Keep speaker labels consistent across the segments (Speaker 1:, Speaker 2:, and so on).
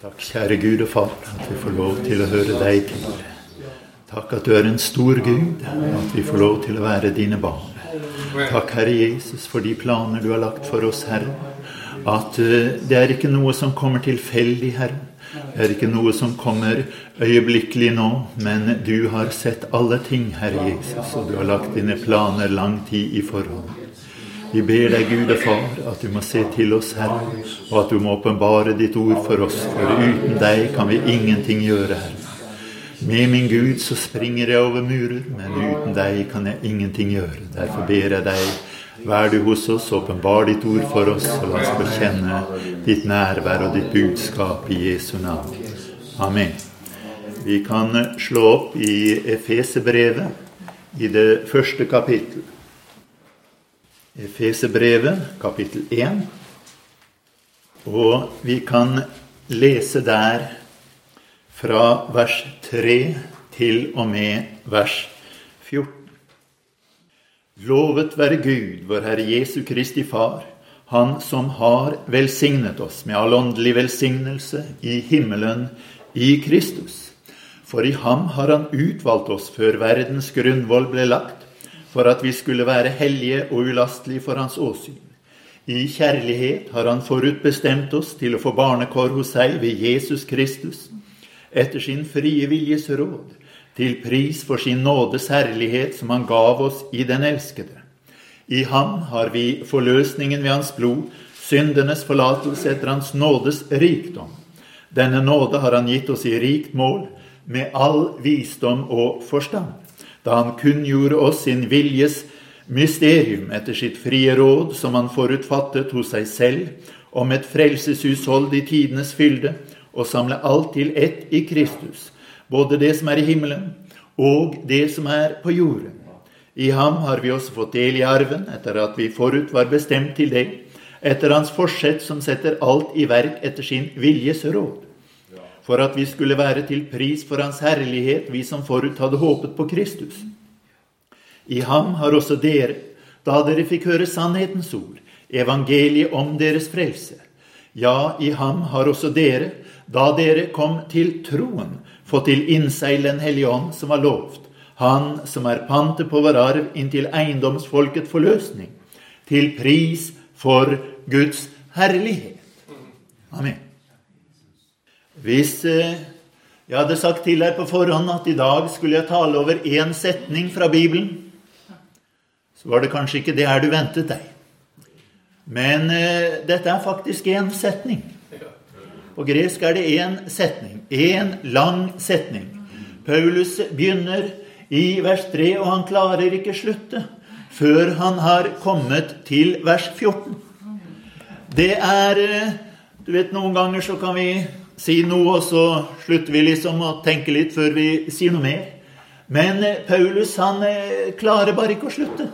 Speaker 1: Takk, kjære Gud og Far, at vi får lov til å høre deg til. Takk at du er en stor Gud, at vi får lov til å være dine barn. Takk, Herre Jesus, for de planer du har lagt for oss, Herre. At eh, det er ikke noe som kommer tilfeldig, Herre. Det er ikke noe som kommer øyeblikkelig nå, men du har sett alle ting, Herre Jesus, og du har lagt dine planer lang tid i forhold. Vi ber deg, Gud og Far, at du må se til oss, Herre, og at du må åpenbare ditt ord for oss, for uten deg kan vi ingenting gjøre, Herre. Med min Gud så springer jeg over murer, men uten deg kan jeg ingenting gjøre. Derfor ber jeg deg, vær du hos oss, åpenbar ditt ord for oss, og la oss få kjenne ditt nærvær og ditt budskap i Jesu navn. Amen. Vi kan slå opp i Efesebrevet, i det første kapittel. Efesebrevet, kapittel 1. Og vi kan lese der fra vers 3 til og med vers 14. Lovet være Gud, vår Herre Jesu Kristi Far, Han som har velsignet oss med all åndelig velsignelse i himmelen i Kristus. For i ham har Han utvalgt oss før verdens grunnvoll ble lagt for at vi skulle være hellige og ulastelige for Hans åsyn. I kjærlighet har Han forutbestemt oss til å få barnekår hos seg ved Jesus Kristus, etter sin frie viljes råd, til pris for sin nådes herlighet som Han gav oss i den elskede. I ham har vi forløsningen ved Hans blod, syndenes forlatelse etter Hans nådes rikdom. Denne nåde har Han gitt oss i rikt mål, med all visdom og forstand da han kunngjorde oss sin viljes mysterium etter sitt frie råd, som han forutfattet hos seg selv, om et frelseshushold i tidenes fylde, og samle alt til ett i Kristus, både det som er i himmelen, og det som er på jorden. I ham har vi også fått del i arven, etter at vi forut var bestemt til det, etter hans forsett som setter alt i verk etter sin viljes råd for at vi skulle være til pris for Hans herlighet, vi som forut hadde håpet på Kristus. I ham har også dere, da dere fikk høre sannhetens ord, evangeliet om deres frelse. Ja, i ham har også dere, da dere kom til troen, fått til innseil Den hellige ånd som var lovt, han som er pantet på vår arv inntil eiendomsfolket forløsning, til pris for Guds herlighet. Amen. Hvis eh, jeg hadde sagt til deg på forhånd at i dag skulle jeg tale over én setning fra Bibelen, så var det kanskje ikke det her du ventet deg. Men eh, dette er faktisk én setning. På gresk er det én setning. Én lang setning. Paulus begynner i vers 3, og han klarer ikke slutte før han har kommet til vers 14. Det er eh, Du vet, noen ganger så kan vi si noe, og så slutter vi liksom å tenke litt før vi sier noe mer. Men eh, Paulus han eh, klarer bare ikke å slutte.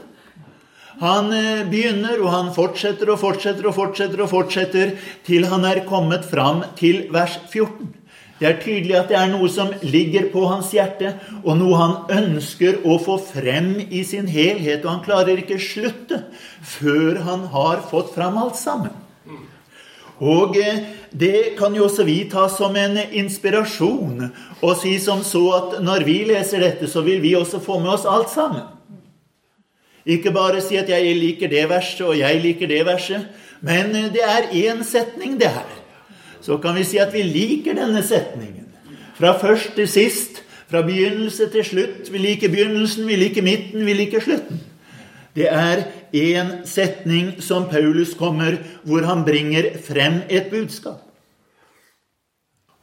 Speaker 1: Han eh, begynner, og han fortsetter og fortsetter og fortsetter og fortsetter til han er kommet fram til vers 14. Det er tydelig at det er noe som ligger på hans hjerte, og noe han ønsker å få frem i sin helhet. Og han klarer ikke slutte før han har fått fram alt sammen. Og det kan jo også vi ta som en inspirasjon og si som så at når vi leser dette, så vil vi også få med oss alt sammen. Ikke bare si at 'jeg liker det verset', og 'jeg liker det verset', men det er én setning, det her. Så kan vi si at vi liker denne setningen. Fra først til sist, fra begynnelse til slutt. Vi liker begynnelsen, vi liker midten, vi liker slutten. Det er én setning som Paulus kommer, hvor han bringer frem et budskap.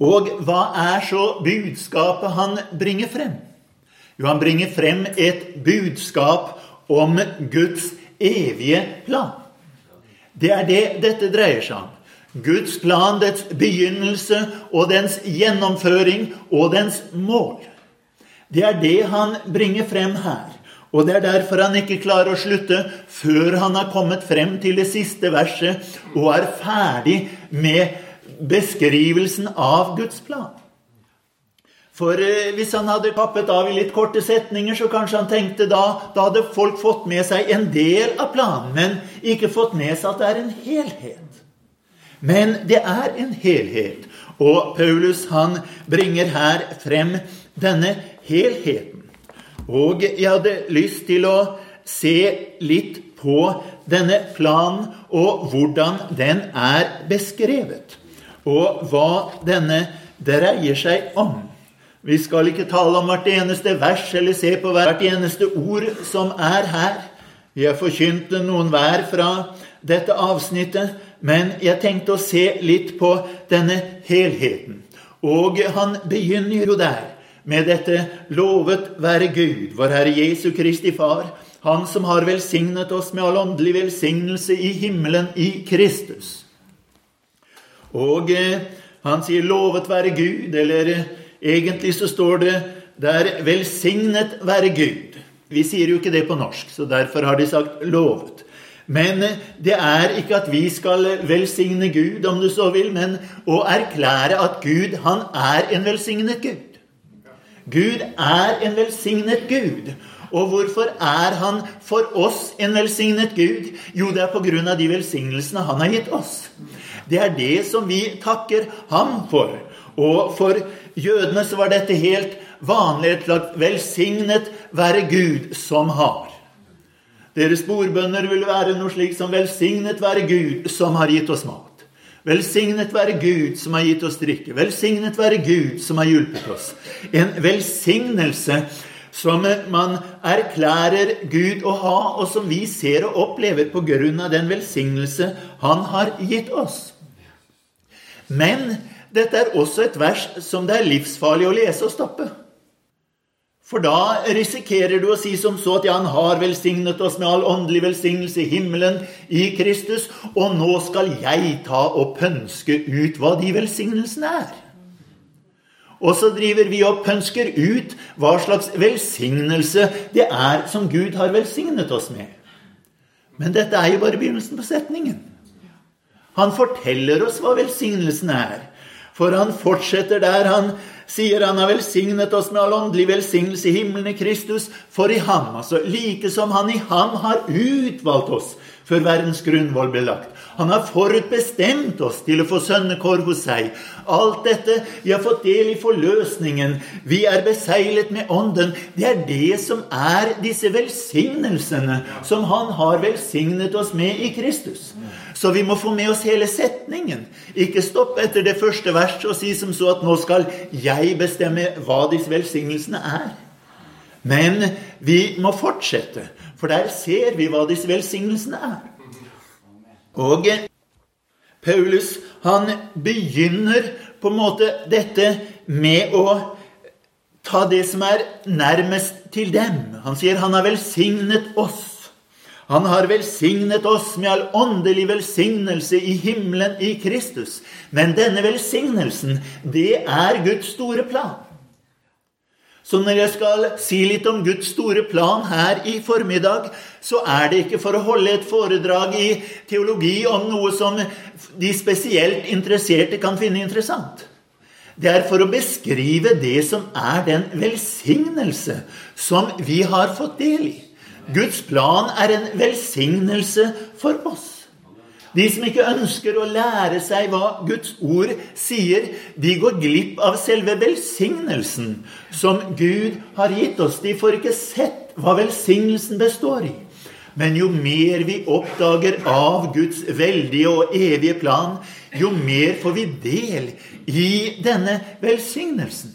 Speaker 1: Og hva er så budskapet han bringer frem? Jo, han bringer frem et budskap om Guds evige plan. Det er det dette dreier seg om. Guds plan, dets begynnelse og dens gjennomføring og dens mål. Det er det han bringer frem her. Og det er derfor han ikke klarer å slutte før han har kommet frem til det siste verset og er ferdig med beskrivelsen av Guds plan. For eh, hvis han hadde kappet av i litt korte setninger, så kanskje han tenkte da da hadde folk fått med seg en del av planen, men ikke fått med seg at det er en helhet. Men det er en helhet. Og Paulus han bringer her frem denne helheten. Og jeg hadde lyst til å se litt på denne planen og hvordan den er beskrevet. Og hva denne dreier seg om. Vi skal ikke tale om hvert eneste vers eller se på hvert eneste ord som er her. Vi har forkynt noen hver fra dette avsnittet, men jeg tenkte å se litt på denne helheten. Og han begynner jo der med dette 'Lovet være Gud, vår Herre Jesu Kristi Far', Han som har velsignet oss med all åndelig velsignelse i himmelen i Kristus. Og eh, han sier 'lovet være Gud', eller eh, egentlig så står det der 'velsignet være Gud'. Vi sier jo ikke det på norsk, så derfor har de sagt 'lovet'. Men eh, det er ikke at vi skal velsigne Gud, om du så vil, men å erklære at Gud, han er en velsignet Gud. Gud er en velsignet Gud. Og hvorfor er han for oss en velsignet Gud? Jo, det er på grunn av de velsignelsene han har gitt oss. Det er det som vi takker ham for. Og for jødene så var dette helt vanlig. Et slags 'velsignet være Gud som har'. Deres bordbønner vil være noe slik som 'velsignet være Gud som har gitt oss mat'. Velsignet være Gud som har gitt oss drikke. Velsignet være Gud som har hjulpet oss. En velsignelse som man erklærer Gud å ha, og som vi ser og opplever på grunn av den velsignelse Han har gitt oss. Men dette er også et vers som det er livsfarlig å lese og stoppe. For da risikerer du å si som så at ja, han har velsignet oss med all åndelig velsignelse i himmelen i Kristus, og nå skal jeg ta og pønske ut hva de velsignelsene er. Og så driver vi og pønsker ut hva slags velsignelse det er som Gud har velsignet oss med. Men dette er jo bare begynnelsen på setningen. Han forteller oss hva velsignelsen er. For han fortsetter der han sier han har velsignet oss med all åndelig velsignelse i himmelen i Kristus, for i ham, altså like som han i ham har utvalgt oss før verdens grunnvoll ble lagt. Han har forutbestemt oss til å få sønnekår hos seg. Alt dette vi har fått del i forløsningen. Vi er beseglet med Ånden. Det er det som er disse velsignelsene som Han har velsignet oss med i Kristus. Så vi må få med oss hele setningen. Ikke stopp etter det første verset og si som så at nå skal jeg bestemme hva disse velsignelsene er. Men vi må fortsette, for der ser vi hva disse velsignelsene er. Og Paulus han begynner på en måte dette med å ta det som er nærmest til dem. Han sier han har velsignet oss. Han har velsignet oss med all åndelig velsignelse i himmelen i Kristus. Men denne velsignelsen, det er Guds store plan. Så når jeg skal si litt om Guds store plan her i formiddag, så er det ikke for å holde et foredrag i teologi om noe som de spesielt interesserte kan finne interessant. Det er for å beskrive det som er den velsignelse som vi har fått del i. Guds plan er en velsignelse for oss. De som ikke ønsker å lære seg hva Guds ord sier, de går glipp av selve velsignelsen som Gud har gitt oss. De får ikke sett hva velsignelsen består i. Men jo mer vi oppdager av Guds veldige og evige plan, jo mer får vi del i denne velsignelsen.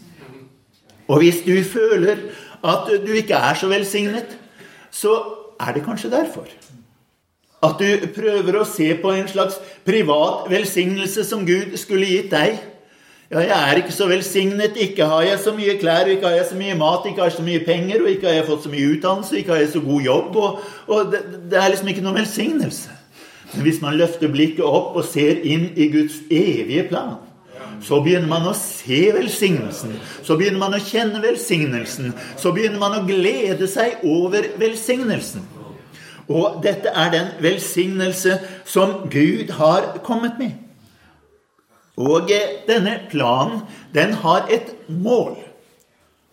Speaker 1: Og hvis du føler at du ikke er så velsignet, så er det kanskje derfor. At du prøver å se på en slags privat velsignelse som Gud skulle gitt deg. Ja, jeg er ikke så velsignet. Ikke har jeg så mye klær, ikke har jeg så mye mat, ikke har jeg så mye penger, og ikke har jeg fått så mye utdannelse, ikke har jeg så god jobb. Og, og det, det, er liksom ikke noen velsignelse. Men hvis man løfter blikket opp og ser inn i Guds evige plan, så begynner man å se velsignelsen. Så begynner man å kjenne velsignelsen. Så begynner man å glede seg over velsignelsen. Og dette er den velsignelse som Gud har kommet med. Og denne planen, den har et mål.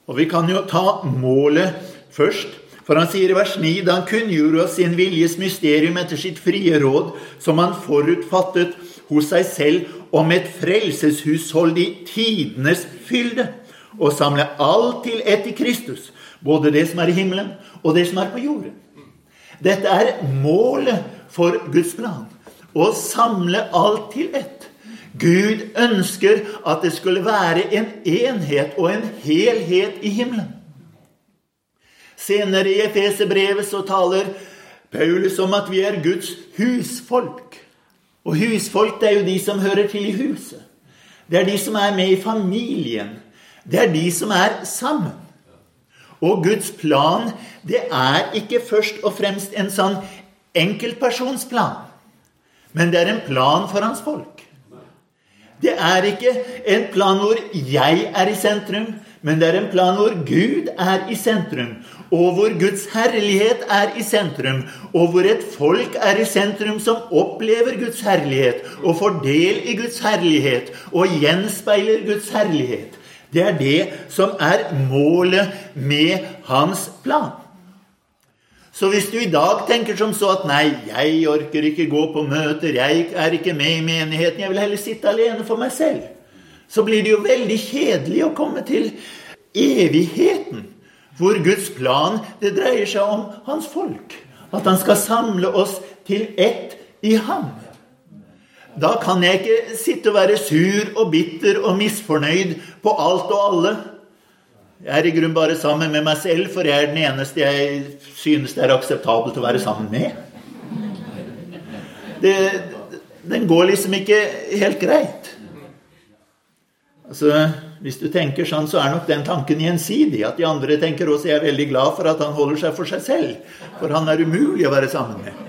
Speaker 1: Og vi kan jo ta målet først. For han sier i vers 9 da han kunngjorde oss sin viljes mysterium etter sitt frie råd, som han forutfattet hos seg selv om et frelseshushold i tidenes fylde, og samle alt til ett i Kristus, både det som er i himmelen, og det som er på jorden. Dette er målet for Guds plan. Å samle alt til ett. Gud ønsker at det skulle være en enhet og en helhet i himmelen. Senere i Efeserbrevet så taler Paulus om at vi er Guds husfolk. Og husfolk det er jo de som hører til i huset. Det er de som er med i familien. Det er de som er sammen. Og Guds plan, det er ikke først og fremst en sånn enkeltpersonsplan. Men det er en plan for hans folk. Det er ikke en plan hvor jeg er i sentrum, men det er en plan hvor Gud er i sentrum, og hvor Guds herlighet er i sentrum, og hvor et folk er i sentrum som opplever Guds herlighet, og får del i Guds herlighet, og gjenspeiler Guds herlighet. Det er det som er målet med hans plan. Så hvis du i dag tenker som så at 'nei, jeg orker ikke gå på møter', 'jeg er ikke med i menigheten', 'jeg vil heller sitte alene for meg selv', så blir det jo veldig kjedelig å komme til evigheten, hvor Guds plan det dreier seg om hans folk. At han skal samle oss til ett i ham. Da kan jeg ikke sitte og være sur og bitter og misfornøyd på alt og alle. Jeg er i grunnen bare sammen med meg selv, for jeg er den eneste jeg synes det er akseptabelt å være sammen med. Det, den går liksom ikke helt greit. Altså, Hvis du tenker sånn, så er nok den tanken gjensidig. At de andre tenker også jeg er veldig glad for at han holder seg for seg selv. For han er umulig å være sammen med.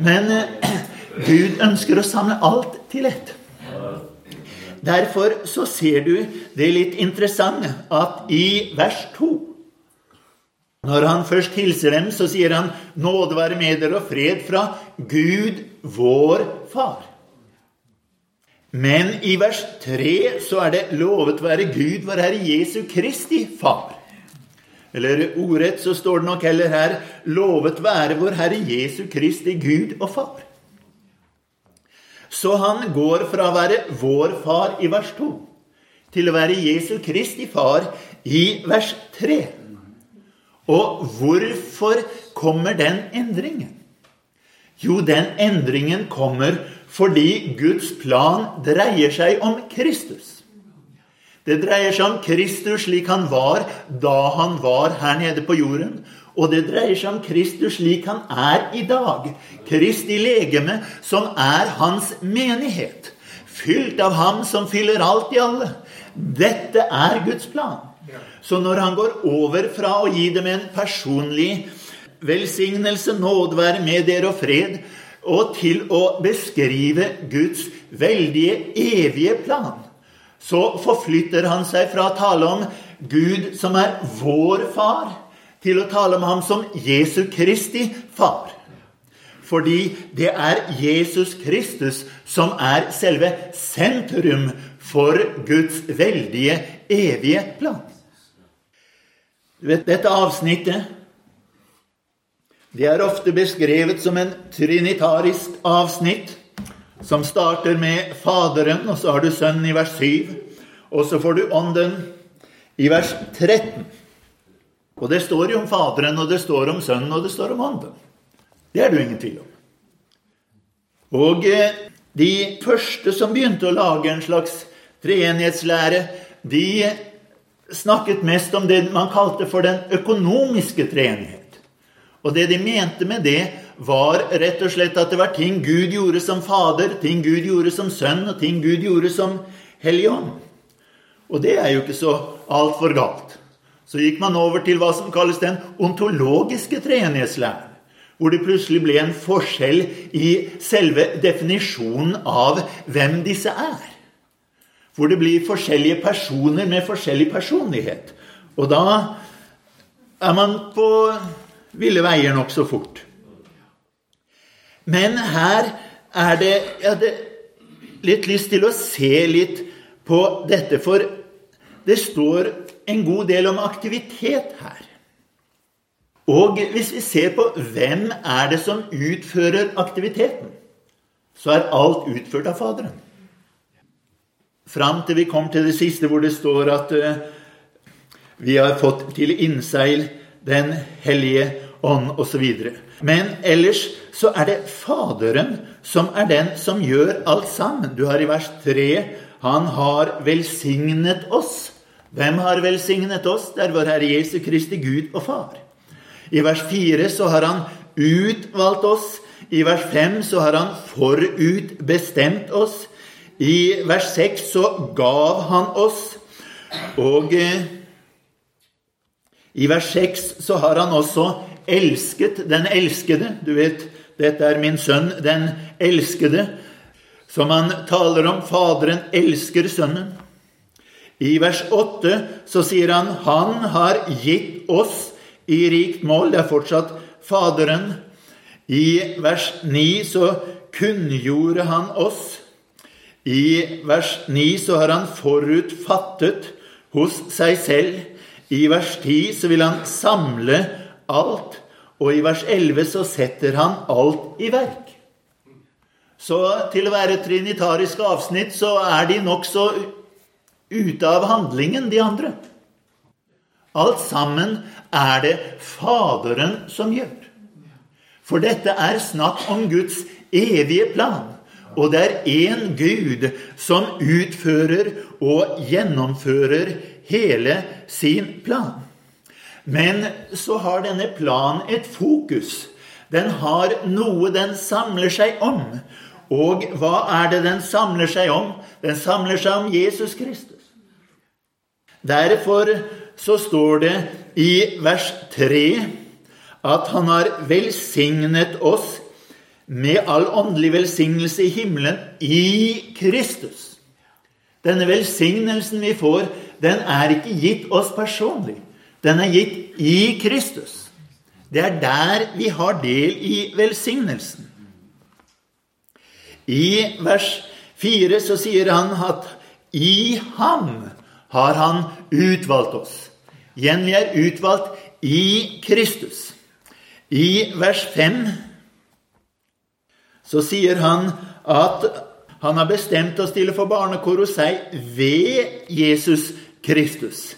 Speaker 1: Men eh, Gud ønsker å samle alt til ett. Derfor så ser du det litt interessante at i vers 2 Når han først hilser dem, så sier han 'Nåde være med dere og fred fra Gud, vår Far'. Men i vers 3 så er det 'lovet være Gud, vår Herre Jesu Kristi Far'. Eller ordrett så står det nok heller her 'lovet være vår Herre Jesu Kristi Gud og Far'. Så han går fra å være vår far i vers 2 til å være Jesu Kristi far i vers 3. Og hvorfor kommer den endringen? Jo, den endringen kommer fordi Guds plan dreier seg om Kristus. Det dreier seg om Kristus slik han var da han var her nede på jorden. Og det dreier seg om Kristus slik han er i dag. Kristi legeme, som er hans menighet. Fylt av ham som fyller alt i alle. Dette er Guds plan. Så når han går over fra å gi dem en personlig velsignelse, nåde være med dere og fred, og til å beskrive Guds veldige, evige plan, så forflytter han seg fra å tale om Gud som er vår far, til å tale om ham som Jesu Kristi far. Fordi det er Jesus Kristus som er selve sentrum for Guds veldige, evige plan. Du vet, dette avsnittet det er ofte beskrevet som en trinitarisk avsnitt, som starter med Faderen, og så har du Sønnen i vers 7, og så får du Ånden i vers 13. Og det står jo om Faderen, og det står om Sønnen, og det står om Ånden. Det er det jo ingen tvil om. Og eh, de første som begynte å lage en slags treenighetslære, de snakket mest om det man kalte for den økonomiske treenighet. Og det de mente med det, var rett og slett at det var ting Gud gjorde som Fader, ting Gud gjorde som Sønn, og ting Gud gjorde som Hellig Ånd. Og det er jo ikke så altfor galt. Så gikk man over til hva som kalles den ontologiske treenighetslæren. Hvor det plutselig ble en forskjell i selve definisjonen av hvem disse er. Hvor det blir forskjellige personer med forskjellig personlighet. Og da er man på ville veier nokså fort. Men her er det Jeg hadde litt lyst til å se litt på dette, for det står en god del om aktivitet her. Og hvis vi ser på hvem er det som utfører aktiviteten, så er alt utført av Faderen. fram til vi kom til det siste, hvor det står at uh, vi har fått til innseil Den hellige ånd, osv. Men ellers så er det Faderen som er den som gjør alt sammen. Du har i vers 3 Han har velsignet oss. Hvem har velsignet oss? Det er vår Herre Jesu Kristi Gud og Far. I vers 4 så har Han utvalgt oss. I vers 5 så har Han forutbestemt oss. I vers 6 så gav Han oss. Og eh, i vers 6 så har Han også elsket den elskede. Du vet, dette er min sønn, den elskede. Som han taler om. Faderen elsker sønnen. I vers 8 så sier han han har gitt oss i rikt mål. Det er fortsatt Faderen. I vers 9 så kunngjorde han oss. I vers 9 så har han forutfattet hos seg selv. I vers 10 så vil han samle alt. Og i vers 11 så setter han alt i verk. Så til å være trinitariske avsnitt så er de nokså ute av handlingen, de andre. Alt sammen er det Faderen som gjør. For dette er snakk om Guds evige plan. Og det er én Gud som utfører og gjennomfører hele sin plan. Men så har denne planen et fokus. Den har noe den samler seg om. Og hva er det den samler seg om? Den samler seg om Jesus Kristus. Derfor så står det i vers 3 at han har velsignet oss med all åndelig velsignelse i himmelen i Kristus. Denne velsignelsen vi får, den er ikke gitt oss personlig. Den er gitt i Kristus. Det er der vi har del i velsignelsen. I vers 4 så sier han at i ham har han utvalgt oss. Igjen, vi er utvalgt i Kristus. I vers 5 så sier han at han har bestemt oss til å få barnekår hos seg ved Jesus Kristus.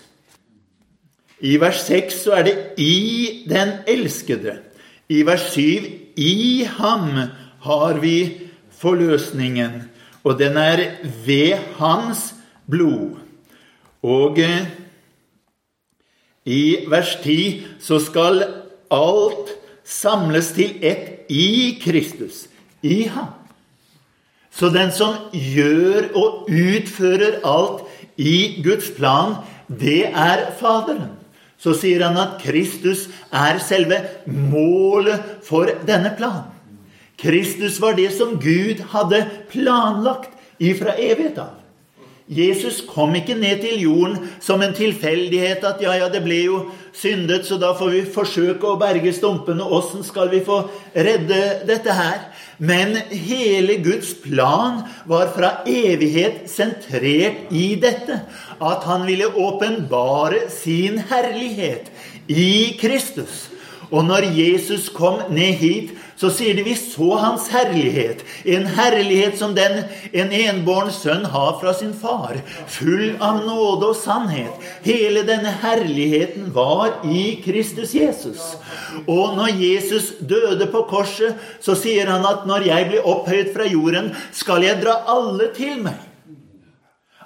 Speaker 1: I vers 6 så er det 'i den elskede'. I vers 7 'i ham har vi forløsningen', og den er ved hans blod. Og eh, i vers 10 så skal alt samles til ett i Kristus, i ham. Så den som gjør og utfører alt i Guds plan, det er Faderen så sier han at Kristus er selve målet for denne planen. Kristus var det som Gud hadde planlagt ifra evighet av. Jesus kom ikke ned til jorden som en tilfeldighet at ja, ja, det ble jo syndet, så da får vi forsøke å berge stumpene. Åssen skal vi få redde dette her? Men hele Guds plan var fra evighet sentrert i dette. At han ville åpenbare sin herlighet i Kristus. Og når Jesus kom ned hit, så sier de vi så hans herlighet. En herlighet som den en enbåren sønn har fra sin far. Full av nåde og sannhet. Hele denne herligheten var i Kristus Jesus. Og når Jesus døde på korset, så sier han at når jeg blir opphøyet fra jorden, skal jeg dra alle til meg.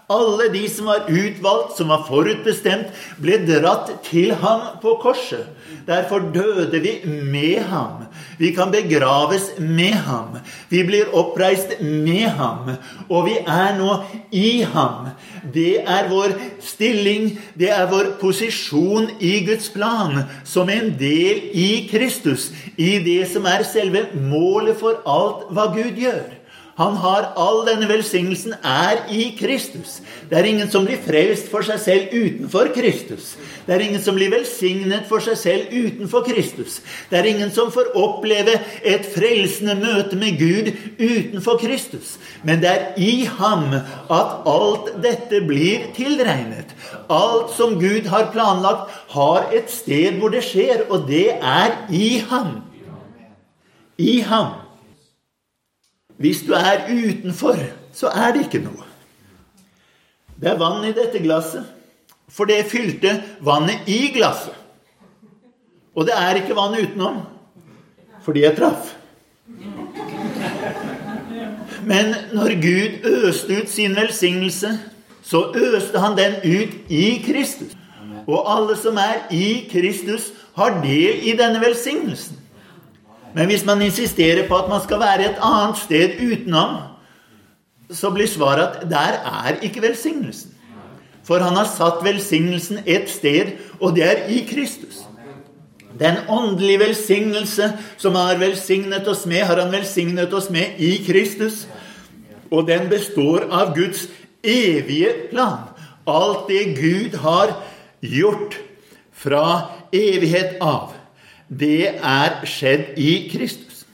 Speaker 1: Alle de som var utvalgt, som var forutbestemt, ble dratt til ham på korset. Derfor døde vi med ham. Vi kan begraves med ham. Vi blir oppreist med ham. Og vi er nå i ham. Det er vår stilling, det er vår posisjon i Guds plan, som en del i Kristus, i det som er selve målet for alt hva Gud gjør. Han har all denne velsignelsen er i Kristus. Det er ingen som blir frelst for seg selv utenfor Kristus. Det er ingen som blir velsignet for seg selv utenfor Kristus. Det er ingen som får oppleve et frelsende møte med Gud utenfor Kristus. Men det er i ham at alt dette blir tilregnet. Alt som Gud har planlagt, har et sted hvor det skjer, og det er i ham. I ham. Hvis du er utenfor, så er det ikke noe. Det er vann i dette glasset, for det fylte vannet i glasset. Og det er ikke vann utenom, fordi jeg traff. Men når Gud øste ut sin velsignelse, så øste han den ut i Kristus. Og alle som er i Kristus, har del i denne velsignelsen. Men hvis man insisterer på at man skal være et annet sted utenom, så blir svaret at der er ikke velsignelsen. For han har satt velsignelsen et sted, og det er i Kristus. Den åndelige velsignelse som han har velsignet oss med, har han velsignet oss med i Kristus. Og den består av Guds evige plan. Alt det Gud har gjort fra evighet av det er skjedd i Kristus.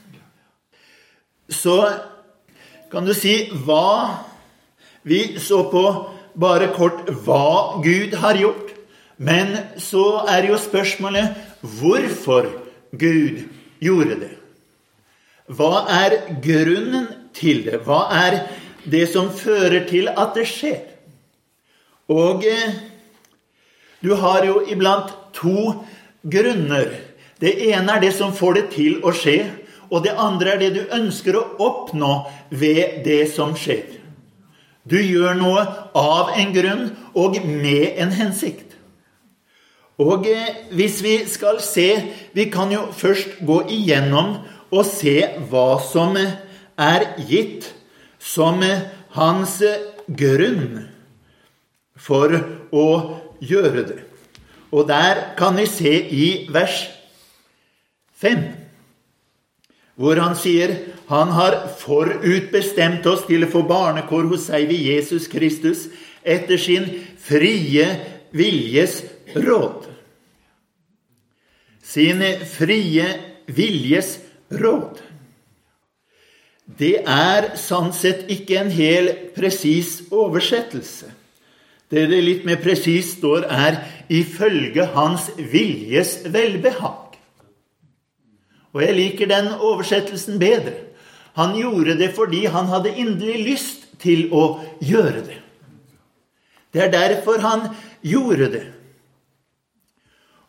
Speaker 1: Så kan du si hva Vi så på bare kort hva Gud har gjort. Men så er jo spørsmålet hvorfor Gud gjorde det. Hva er grunnen til det? Hva er det som fører til at det skjer? Og eh, du har jo iblant to grunner det ene er det som får det til å skje, og det andre er det du ønsker å oppnå ved det som skjer. Du gjør noe av en grunn og med en hensikt. Og eh, hvis vi skal se Vi kan jo først gå igjennom og se hva som er gitt som hans grunn for å gjøre det. Og der kan vi se i vers 5, hvor han sier han har forutbestemt oss til å få barnekår hos seg ved Jesus Kristus etter sin frie viljes råd. Sin frie viljes råd. Det er sånn sett ikke en hel presis oversettelse. Det det litt mer presist står, er 'ifølge hans viljes velbehag'. Og jeg liker den oversettelsen bedre. Han gjorde det fordi han hadde inderlig lyst til å gjøre det. Det er derfor han gjorde det.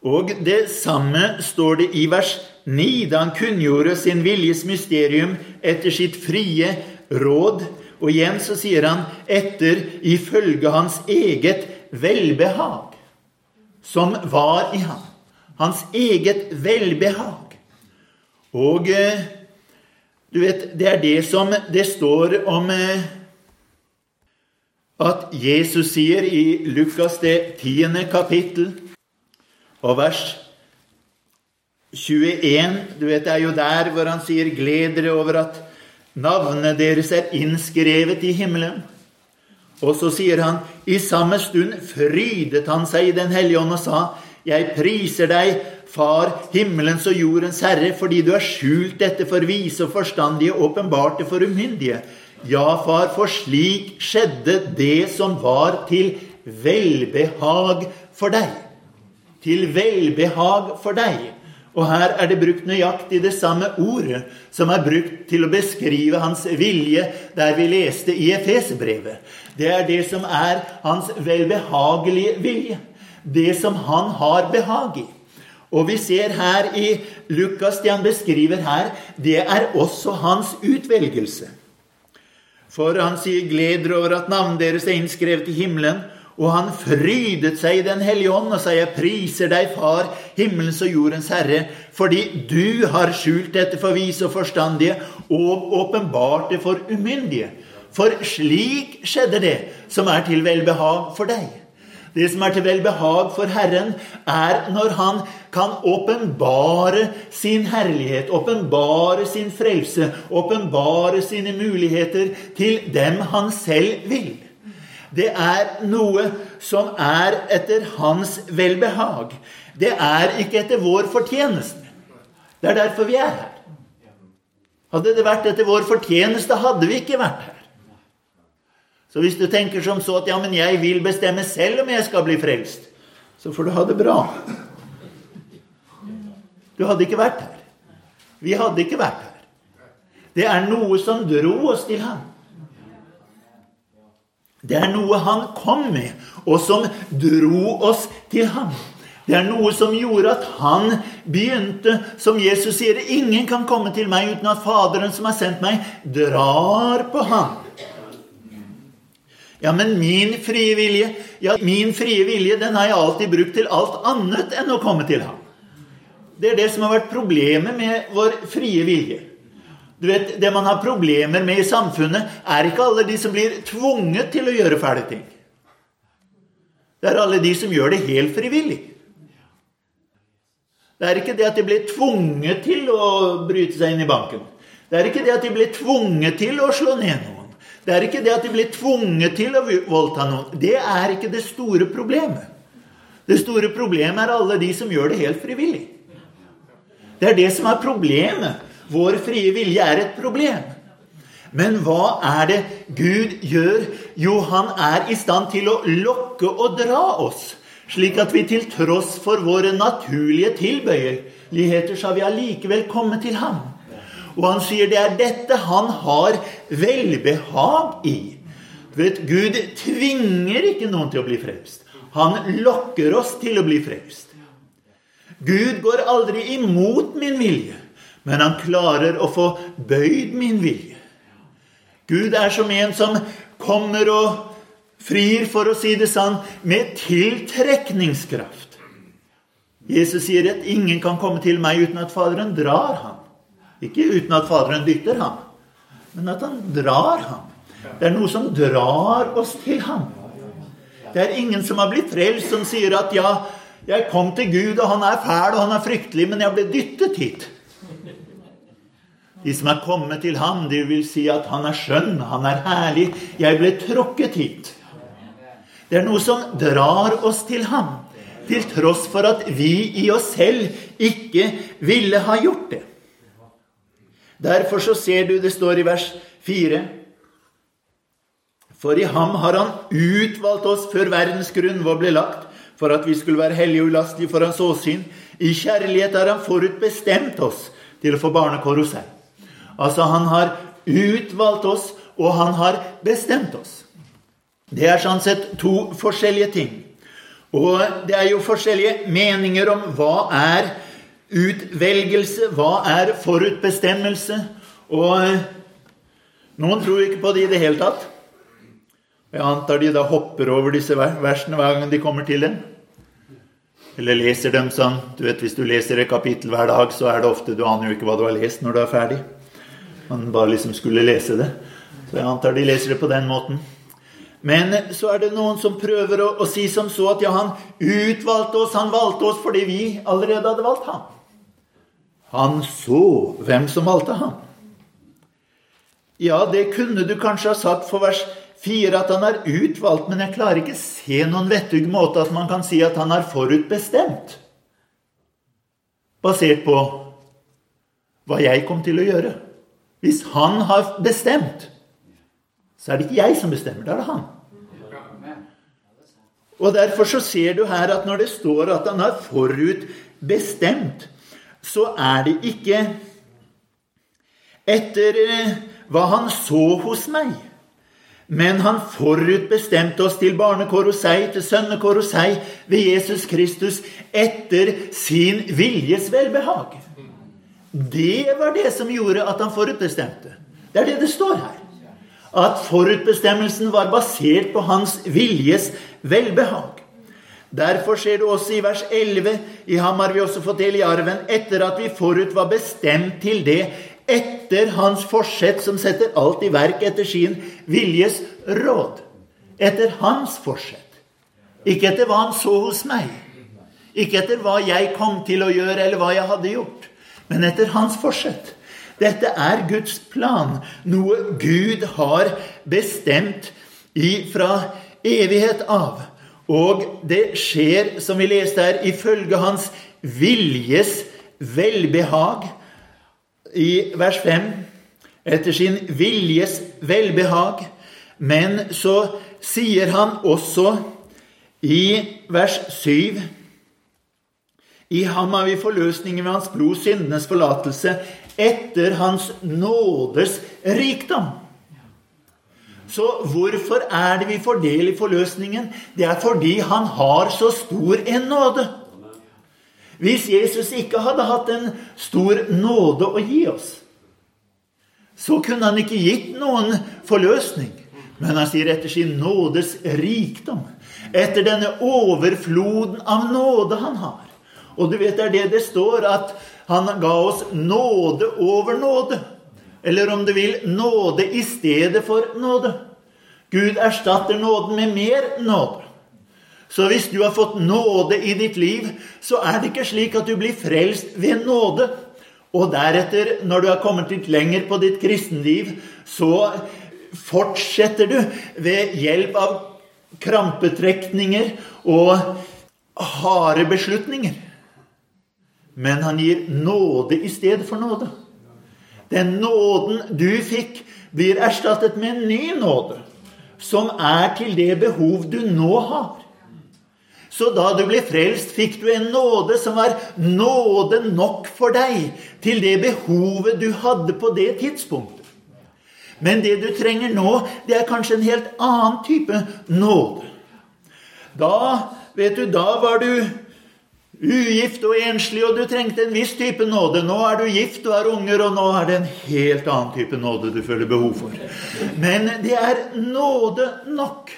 Speaker 1: Og det samme står det i vers 9, da han kunngjorde sin viljes mysterium etter sitt frie råd. Og igjen så sier han 'etter ifølge hans eget velbehag', som var i ham. Hans eget velbehag. Og eh, du vet, det er det som det står om eh, at Jesus sier i Lukas det tiende kapittel og vers 21 Du vet, det er jo der hvor han sier 'Gled dere over at navnet deres er innskrevet i himmelen'. Og så sier han i samme stund frydet han seg i Den hellige ånd og sa, 'Jeg priser deg, Far, himmelens og jordens Herre, fordi du har skjult dette for vise og forstandige, åpenbart det for umyndige. Ja, far, for slik skjedde det som var til velbehag for deg. Til velbehag for deg. Og her er det brukt nøyaktig det samme ordet som er brukt til å beskrive hans vilje der vi leste i Efesebrevet. Det er det som er hans velbehagelige vilje. Det som han har behag i. Og vi ser her i Lukas, det han beskriver her, det er også hans utvelgelse. For han sier 'gleder over at navnet deres er innskrevet i himmelen', og han frydet seg i Den hellige ånd og sa, 'Jeg priser deg, Far, himmelens og jordens Herre', fordi du har skjult dette for vise og forstandige og åpenbart det for umyndige. For slik skjedde det som er til velbehag for deg. Det som er til velbehag for Herren, er når Han kan åpenbare sin herlighet, åpenbare sin frelse, åpenbare sine muligheter til dem han selv vil. Det er noe som er etter hans velbehag. Det er ikke etter vår fortjeneste. Det er derfor vi er her. Hadde det vært etter vår fortjeneste, hadde vi ikke vært her. Så hvis du tenker som så at ja, men jeg vil bestemme selv om jeg skal bli frelst, så får du ha det bra. Du hadde ikke vært her. Vi hadde ikke vært her. Det er noe som dro oss til ham. Det er noe han kom med, og som dro oss til ham. Det er noe som gjorde at han begynte, som Jesus sier, ingen kan komme til meg uten at Faderen som har sendt meg, drar på ham. Ja, men min frie vilje, ja, min frie vilje, den har jeg alltid brukt til alt annet enn å komme til ham. Det er det som har vært problemet med vår frie vilje. Du vet, Det man har problemer med i samfunnet, er ikke alle de som blir tvunget til å gjøre fæle ting. Det er alle de som gjør det helt frivillig. Det er ikke det at de blir tvunget til å bryte seg inn i banken. Det er ikke det at de blir tvunget til å slå ned noen. Det er ikke det at de blir tvunget til å voldta noen. Det er ikke det store problemet. Det store problemet er alle de som gjør det helt frivillig. Det er det som er problemet. Vår frie vilje er et problem. Men hva er det Gud gjør? Jo, han er i stand til å lokke og dra oss, slik at vi til tross for våre naturlige tilbøyeligheter, har vi allikevel kommet til ham. Og han sier det er dette han har velbehag i. Vet, Gud tvinger ikke noen til å bli frelst. Han lokker oss til å bli frelst. Gud går aldri imot min vilje, men han klarer å få bøyd min vilje. Gud er som en som kommer og frir, for å si det sånn, med tiltrekningskraft. Jesus sier at ingen kan komme til meg uten at Faderen drar ham. Ikke uten at Faderen dytter ham, men at han drar ham. Det er noe som drar oss til ham. Det er ingen som har blitt frelst, som sier at ja, jeg kom til Gud, og han er fæl, og han er fryktelig, men jeg ble dyttet hit. De som er kommet til ham, de vil si at han er skjønn, han er herlig. Jeg ble tråkket hit. Det er noe som drar oss til ham, til tross for at vi i oss selv ikke ville ha gjort det. Derfor så ser du det står i vers 4. For i ham har han utvalgt oss før verdens grunn var ble lagt, for at vi skulle være hellige og ulastelige for hans åsyn. I kjærlighet har han forutbestemt oss til å få barnekår hos seg. Altså, han har utvalgt oss, og han har bestemt oss. Det er sånn sett to forskjellige ting. Og det er jo forskjellige meninger om hva er utvelgelse, hva er forutbestemmelse. Og noen tror ikke på det i det hele tatt. Jeg antar de da hopper over disse versene hver gang de kommer til dem. Eller leser dem sånn. Du vet, Hvis du leser et kapittel hver dag, så er det ofte Du aner jo ikke hva du har lest når du er ferdig. Man bare liksom skulle lese det. Så jeg antar de leser det på den måten. Men så er det noen som prøver å, å si som så at ja, han utvalgte oss, han valgte oss fordi vi allerede hadde valgt ham. Han så hvem som valgte ham. Ja, det kunne du kanskje ha sagt for vers Fire at han er utvalgt, men jeg klarer ikke se noen vettug måte at man kan si at han er forutbestemt. Basert på hva jeg kom til å gjøre. Hvis han har bestemt, så er det ikke jeg som bestemmer, da er det han. Og Derfor så ser du her at når det står at han har forutbestemt, så er det ikke etter eh, hva han så hos meg. Men han forutbestemte oss til barnekår hos seg, til sønnekår hos seg, ved Jesus Kristus, etter sin viljes velbehag. Det var det som gjorde at han forutbestemte. Det er det det står her. At forutbestemmelsen var basert på hans viljes velbehag. Derfor ser du også i vers 11 I ham har vi også fått del i arven etter at vi forut var bestemt til det etter hans forsett, som setter alt i verk etter sin viljes råd. Etter hans forsett. Ikke etter hva han så hos meg. Ikke etter hva jeg kom til å gjøre, eller hva jeg hadde gjort. Men etter hans forsett. Dette er Guds plan. Noe Gud har bestemt fra evighet av. Og det skjer, som vi leste her, ifølge hans viljes velbehag i vers 5 etter sin viljes velbehag. Men så sier han også i vers 7 I ham har vi forløsningen ved hans blod, syndenes forlatelse, etter hans nådes rikdom. Så hvorfor er det vi får del i forløsningen? Det er fordi han har så stor en nåde. Hvis Jesus ikke hadde hatt en stor nåde å gi oss, så kunne han ikke gitt noen forløsning. Men han sier etter sin nådes rikdom, etter denne overfloden av nåde han har. Og du vet, det er det det står, at han ga oss nåde over nåde. Eller om du vil, nåde i stedet for nåde. Gud erstatter nåden med mer nåde. Så hvis du har fått nåde i ditt liv, så er det ikke slik at du blir frelst ved nåde. Og deretter, når du har kommet litt lenger på ditt kristenliv, så fortsetter du ved hjelp av krampetrekninger og harde beslutninger. Men han gir nåde i stedet for nåde. Den nåden du fikk, blir erstattet med en ny nåde, som er til det behov du nå har. Så da du ble frelst, fikk du en nåde som var nåde nok for deg til det behovet du hadde på det tidspunktet. Men det du trenger nå, det er kanskje en helt annen type nåde. Da, vet du, da var du ugift og enslig, og du trengte en viss type nåde. Nå er du gift og er unger, og nå er det en helt annen type nåde du føler behov for. Men det er nåde nok.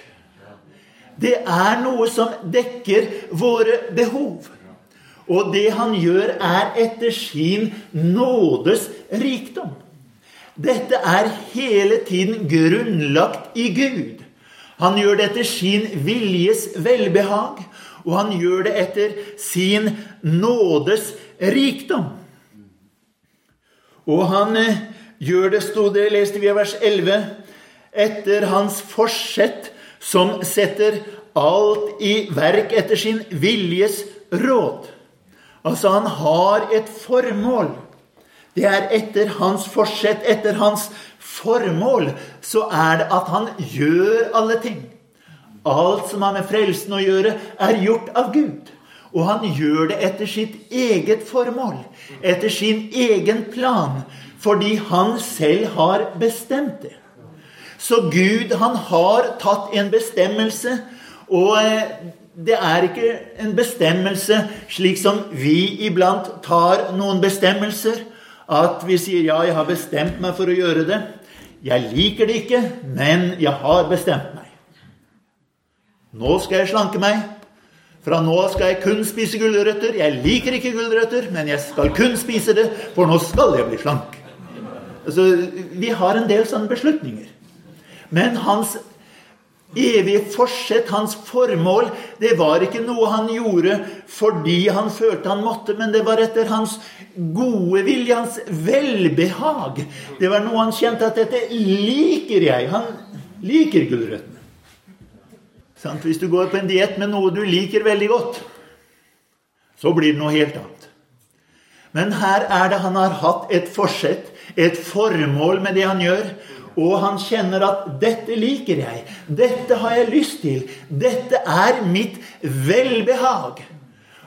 Speaker 1: Det er noe som dekker våre behov. Og det han gjør, er etter sin nådes rikdom. Dette er hele tiden grunnlagt i Gud. Han gjør det etter sin viljes velbehag, og han gjør det etter sin nådes rikdom. Og han eh, gjør det, sto det, leste vi i vers 11, etter hans forsett som setter alt i verk etter sin viljes råd. Altså, han har et formål. Det er etter hans forsett, etter hans formål, så er det at han gjør alle ting. Alt som har med frelsen å gjøre, er gjort av Gud. Og han gjør det etter sitt eget formål, etter sin egen plan, fordi han selv har bestemt det. Så Gud, han har tatt en bestemmelse, og eh, det er ikke en bestemmelse slik som vi iblant tar noen bestemmelser. At vi sier 'ja, jeg har bestemt meg for å gjøre det'. Jeg liker det ikke, men jeg har bestemt. Nå skal jeg slanke meg. Fra nå skal jeg kun spise gulrøtter. Jeg liker ikke gulrøtter, men jeg skal kun spise det, for nå skal jeg bli slank. Altså, vi har en del sånne beslutninger. Men hans evige forsett, hans formål, det var ikke noe han gjorde fordi han følte han måtte, men det var etter hans gode vilje, hans velbehag. Det var noe han kjente at 'dette liker jeg'. Han liker gulrøttene. Hvis du går på en diett med noe du liker veldig godt, så blir det noe helt annet. Men her er det han har hatt et forsett, et formål med det han gjør. Og han kjenner at 'dette liker jeg', 'dette har jeg lyst til', 'dette er mitt velbehag'.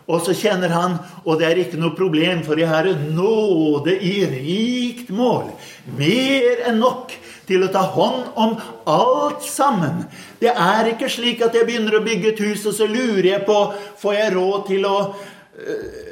Speaker 1: Og så kjenner han, og det er ikke noe problem, for jeg har nåde i rikt mål. Mer enn nok til å ta hånd om alt sammen. Det er ikke slik at jeg begynner å bygge et hus, og så lurer jeg på får jeg råd til å øh,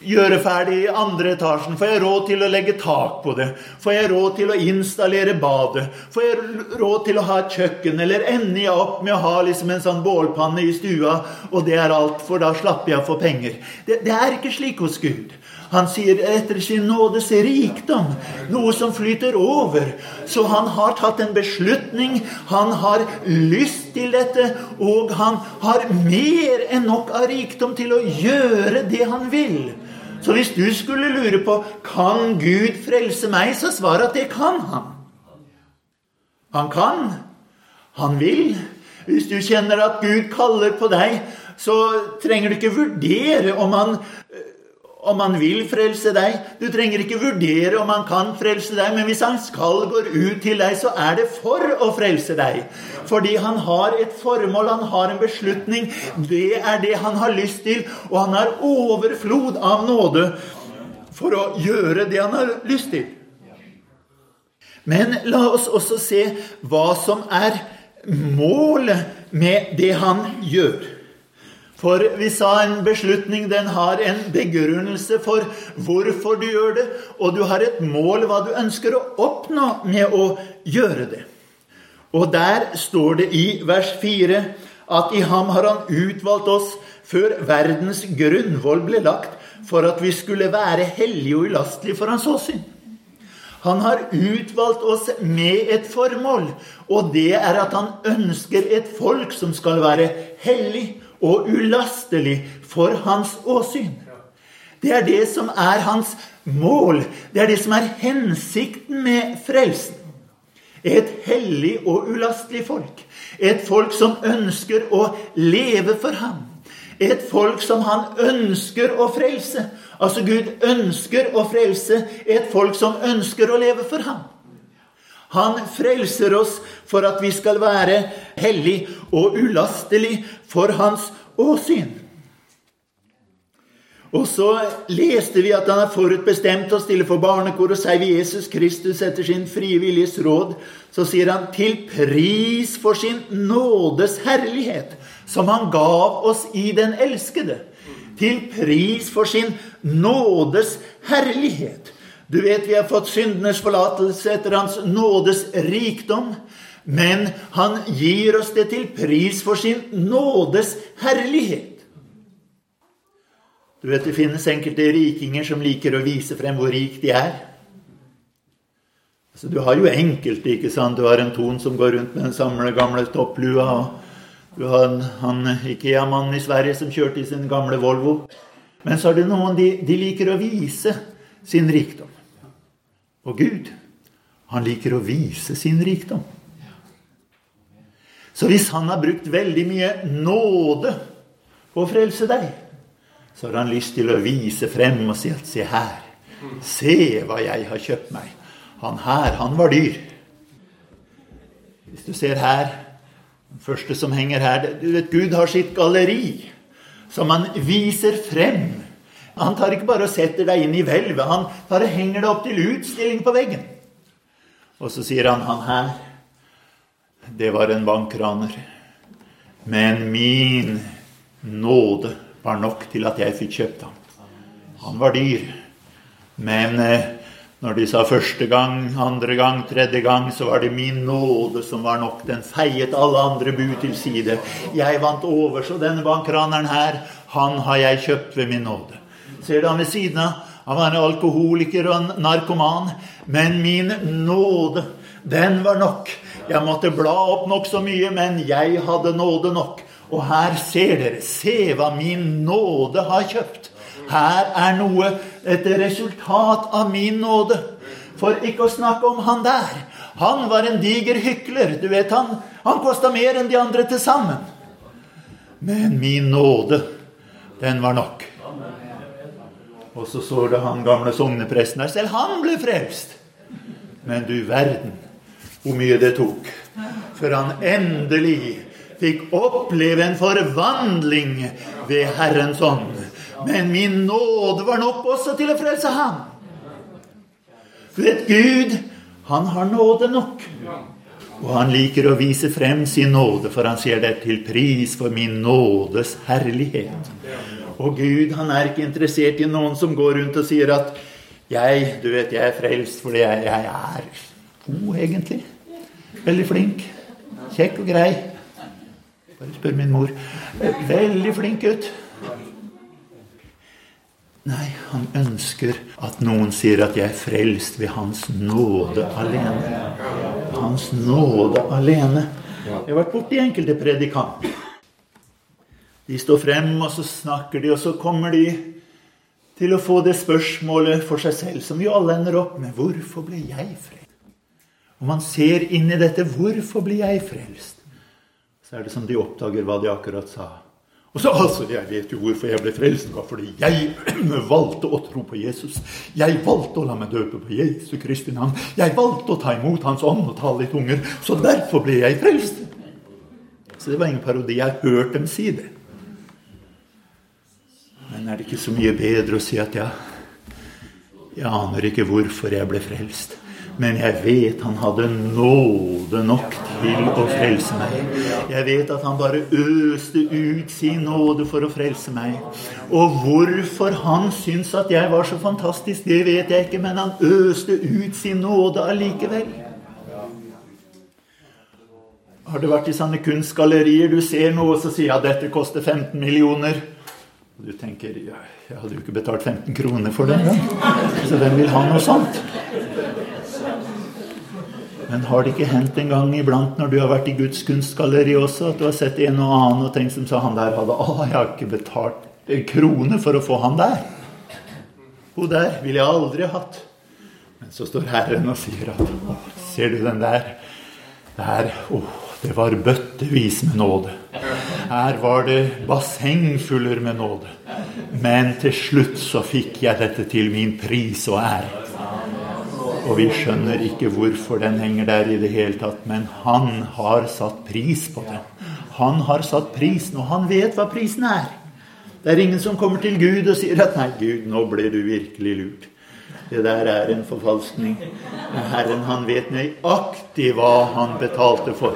Speaker 1: gjøre ferdig andre etasjen? Får jeg råd til å legge tak på det? Får jeg råd til å installere badet? Får jeg råd til å ha et kjøkken? Eller ender jeg opp med å ha liksom en sånn bålpanne i stua, og det er alt, for da slapper jeg for penger? Det, det er ikke slik hos Gud. Han sier etter sin nådes rikdom, noe som flyter over. Så han har tatt en beslutning, han har lyst til dette, og han har mer enn nok av rikdom til å gjøre det han vil. Så hvis du skulle lure på kan Gud frelse meg, så svar at det kan han. Han kan. Han vil. Hvis du kjenner at Gud kaller på deg, så trenger du ikke vurdere om han om han vil frelse deg. Du trenger ikke vurdere om han kan frelse deg, men hvis han skal gå ut til deg, så er det for å frelse deg. Fordi han har et formål, han har en beslutning. Det er det han har lyst til, og han har overflod av nåde for å gjøre det han har lyst til. Men la oss også se hva som er målet med det han gjør. For vi sa en beslutning den har en begrunnelse for hvorfor du gjør det, og du har et mål hva du ønsker å oppnå med å gjøre det. Og der står det i vers 4 at i ham har han utvalgt oss før verdens grunnvoll ble lagt, for at vi skulle være hellige og ulastelige for hans åsyn. Han har utvalgt oss med et formål, og det er at han ønsker et folk som skal være hellig og ulastelig for hans åsyn. Det er det som er hans mål. Det er det som er hensikten med frelsen. Et hellig og ulastelig folk. Et folk som ønsker å leve for ham. Et folk som han ønsker å frelse. Altså Gud ønsker å frelse et folk som ønsker å leve for ham. Han frelser oss for at vi skal være hellig og ulastelig for hans åsyn. Og så leste vi at han har forutbestemt å stille for barnekor og sier vi Jesus Kristus etter sin frie viljes råd. Så sier han til pris for sin nådes herlighet, som han gav oss i den elskede. Til pris for sin nådes herlighet. Du vet vi har fått syndenes forlatelse etter hans nådes rikdom. Men han gir oss det til pris for sin nådes herlighet. Du vet, Det finnes enkelte rikinger som liker å vise frem hvor rik de er. Altså, du har jo enkelte. ikke sant? Du har en Ton som går rundt med den samme gamle topplua. og Du har en, han Ikea-mannen i Sverige som kjørte i sin gamle Volvo. Men så er det noen de, de liker å vise sin rikdom. Og Gud, han liker å vise sin rikdom. Så hvis han har brukt veldig mye nåde på å frelse deg, så har han lyst til å vise frem og si at se her. Se hva jeg har kjøpt meg. Han her, han var dyr. Hvis du ser her, den første som henger her du vet, Gud har sitt galleri som han viser frem. Han tar ikke bare og setter deg inn i hvelvet. Han tar og henger deg opp til utstilling på veggen. Og så sier han, han her, det var en bankraner. Men min nåde var nok til at jeg fikk kjøpt ham. Han var dyr. Men eh, når de sa første gang, andre gang, tredje gang, så var det min nåde som var nok. Den feiet alle andre bud til side. Jeg vant over, så denne bankraneren her, han har jeg kjøpt ved min nåde. Ser du han ved siden av? Han var en alkoholiker og en narkoman. Men min nåde, den var nok. Jeg måtte bla opp nokså mye, men jeg hadde nåde nok. Og her ser dere. Se hva min nåde har kjøpt. Her er noe, et resultat av min nåde. For ikke å snakke om han der. Han var en diger hykler. Du vet, han, han kosta mer enn de andre til sammen. Men min nåde, den var nok. Og så så det han gamle sognepresten der. Selv han ble frelst. Men du verden hvor mye det tok før han endelig fikk oppleve en forvandling ved Herrens ånd. Men min nåde var nok også til å frelse ham. For et Gud, han har nåde nok. Og han liker å vise frem sin nåde, for han sier det til pris for min nådes herlighet. Og Gud, han er ikke interessert i noen som går rundt og sier at jeg, du vet, jeg er frelst fordi jeg, jeg er god, egentlig. Veldig flink. Kjekk og grei. Bare spør min mor. Veldig flink gutt. Nei, han ønsker at noen sier at 'jeg er frelst ved Hans nåde alene'. Hans nåde alene. Jeg har vært borti enkelte predikanter. De står frem, og så snakker de, og så kommer de til å få det spørsmålet for seg selv, som vi alle ender opp med. Hvorfor ble jeg frelst? Og man ser inn i dette. Hvorfor ble jeg frelst? så er det som de oppdager hva de akkurat sa. Og så, altså, Jeg vet jo hvorfor jeg ble frelst. Det var fordi jeg valgte å tro på Jesus. Jeg valgte å la meg døpe på Jesu Kristi navn. Jeg valgte å ta imot Hans ånd og tale i tunger. Så derfor ble jeg frelst. Så det var ingen parodi. Jeg har hørt dem si det. Men er det ikke så mye bedre å si at ja, jeg aner ikke hvorfor jeg ble frelst, Men jeg vet han hadde nåde nok til å frelse meg. Jeg vet at han bare øste ut sin nåde for å frelse meg. Og hvorfor han syntes at jeg var så fantastisk, det vet jeg ikke, men han øste ut sin nåde allikevel. Har du vært i sånne kunstgallerier? Du ser noe, og så sier ja, dette koster 15 millioner. Og du tenker ja, jeg hadde jo ikke betalt 15 kroner for det Så hvem vil ha noe sånt? Men har det ikke hendt en gang iblant når du har vært i Guds kunstgalleri også, at du har sett en og annen og tenkt som sa han der hadde Å, jeg har ikke betalt en krone for å få han der. Hun der ville jeg aldri hatt. Men så står Herren og sier at å, ser du den der? Der, å, det var bøttevis med nåde. Her var det basseng fuller med nåde. Men til slutt så fikk jeg dette til min pris og ære. Og vi skjønner ikke hvorfor den henger der i det hele tatt, men han har satt pris på den. Han har satt prisen, og han vet hva prisen er. Det er ingen som kommer til Gud og sier at 'Nei, Gud, nå ble du virkelig lurt'. Det der er en forfalskning. Herren, han vet nøyaktig hva han betalte for.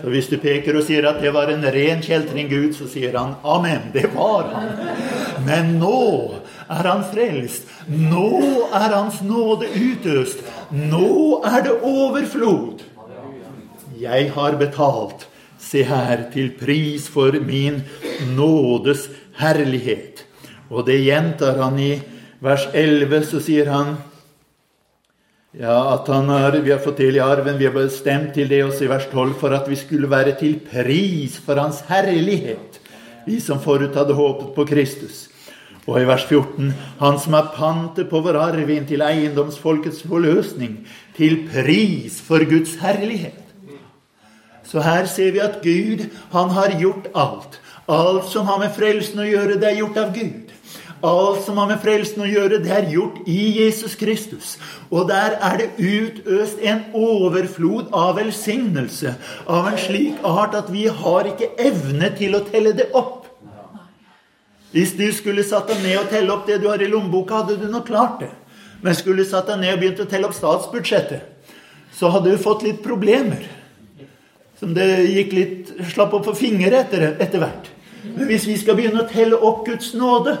Speaker 1: Så Hvis du peker og sier at det var en ren kjeltring Gud, så sier han amen. Det var han. Men nå er han frelst. Nå er Hans nåde utøst. Nå er det overflod. Jeg har betalt, se her, til pris for min nådes herlighet. Og det gjentar han i vers 11. Så sier han ja, at har, vi har fått del i arven, vi har bestemt til det også i vers 12, for at vi skulle være til pris for Hans herlighet, vi som forut hadde håpet på Kristus. Og i vers 14.: Han som er pantet på vår arv til eiendomsfolkets forløsning, til pris for Guds herlighet. Så her ser vi at Gud, han har gjort alt. Alt som har med frelsen å gjøre, det er gjort av Gud. Alt som har med frelsen å gjøre, det er gjort i Jesus Kristus. Og der er det utøst en overflod av velsignelse av en slik art at vi har ikke evne til å telle det opp. Hvis du skulle satt deg ned og telle opp det du har i lommeboka, hadde du nok klart det. Men skulle du satt deg ned og begynt å telle opp statsbudsjettet, så hadde du fått litt problemer. Som det gikk litt slapp opp for fingre etter, etter hvert. Men hvis vi skal begynne å telle opp Guds nåde,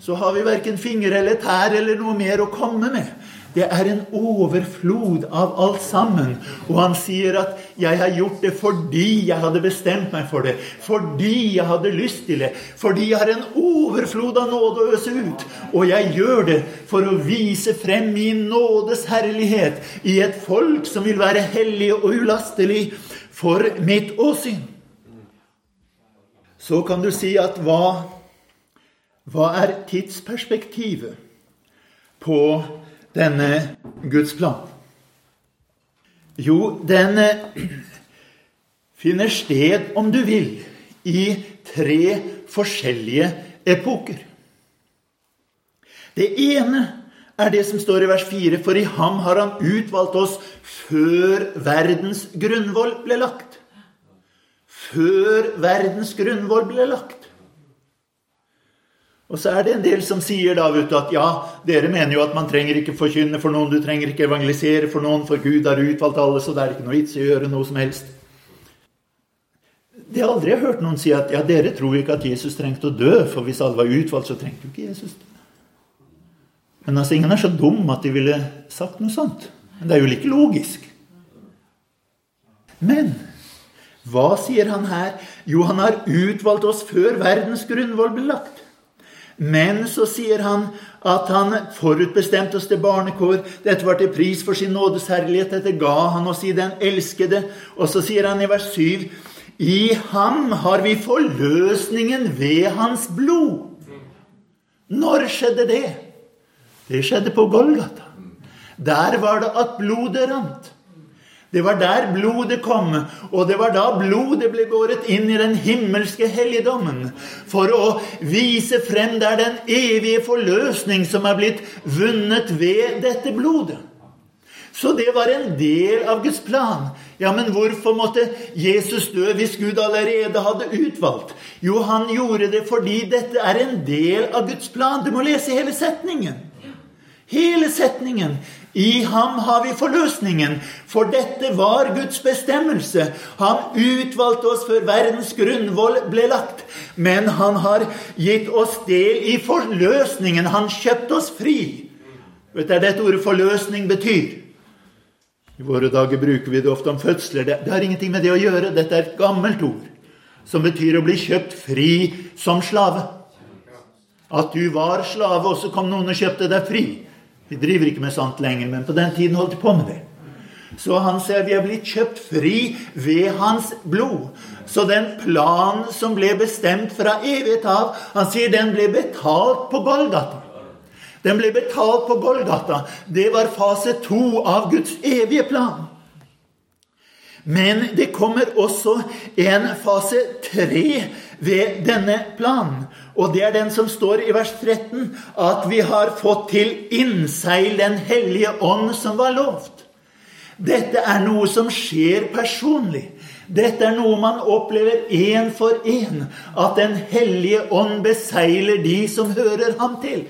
Speaker 1: så har vi verken fingre eller tær eller noe mer å komme med. Det er en overflod av alt sammen. Og han sier at 'jeg har gjort det fordi jeg hadde bestemt meg for det'. Fordi jeg hadde lyst til det. Fordi jeg har en overflod av nåde å øse ut. Og jeg gjør det for å vise frem min nådes herlighet i et folk som vil være hellig og ulastelig for mitt åsyn. Så kan du si at hva, hva er tidsperspektivet på denne Guds plan? Jo, den eh, finner sted, om du vil, i tre forskjellige epoker. Det ene er det som står i vers 4, for i ham har han utvalgt oss før verdens grunnvoll ble lagt. Før verdens grunnvoll ble lagt. Og så er det en del som sier da, vet du, at ja, dere mener jo at man trenger ikke forkynne for noen, du trenger ikke evangelisere for noen, for Gud har utvalgt alle, så det er ikke noe vits i å gjøre noe som helst. Det har aldri jeg hørt noen si at ja, dere tror ikke at Jesus trengte å dø, for hvis alle var utvalgt, så trengte jo ikke Jesus dø. Men altså, ingen er så dum at de ville sagt noe sånt. Men det er jo like logisk. Men hva sier han her? Jo, han har utvalgt oss før verdens grunnvoll ble lagt. Men så sier han at han forutbestemte oss til barnekår. Dette var til pris for sin nådes herlighet. Dette ga han oss i den elskede. Og så sier han i vers 7.: I ham har vi forløsningen ved hans blod. Når skjedde det? Det skjedde på Golgata. Der var det at blodet rant. Det var der blodet kom, og det var da blodet ble båret inn i den himmelske helligdommen for å vise frem der den evige forløsning som er blitt vunnet ved dette blodet. Så det var en del av Guds plan. Ja, men hvorfor måtte Jesus dø hvis Gud allerede hadde utvalgt? Jo, han gjorde det fordi dette er en del av Guds plan. Du må lese hele setningen. Hele setningen I ham har vi forløsningen, for dette var Guds bestemmelse. Han utvalgte oss før verdens grunnvoll ble lagt. Men han har gitt oss del i forløsningen. Han kjøpte oss fri. Vet du hva dette ordet 'forløsning' betyr? I våre dager bruker vi det ofte om fødsler. Det, det har ingenting med det å gjøre. Dette er et gammelt ord som betyr å bli kjøpt fri som slave. At du var slave, og så kom noen og kjøpte deg fri. Vi driver ikke med sånt lenger, men på den tiden holdt de på med det. Så han sier vi er blitt kjøpt fri ved hans blod. Så den planen som ble bestemt fra evighet av, han sier den ble betalt på Golgata. Den ble betalt på Golgata. Det var fase to av Guds evige plan. Men det kommer også en fase tre ved denne planen. Og det er den som står i vers 13, at vi har fått til innseil Den hellige ånd som var lovt. Dette er noe som skjer personlig. Dette er noe man opplever én for én. At Den hellige ånd beseiler de som hører ham til.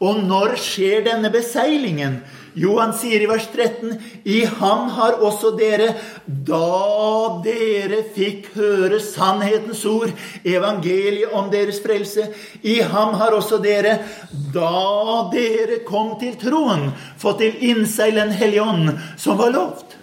Speaker 1: Og når skjer denne beseilingen? Jo, han sier i vers 13.: I ham har også dere, da dere fikk høre sannhetens ord, evangeliet om deres frelse I ham har også dere, da dere kom til troen, fått til innseil Den hellige ånd, som var lovt.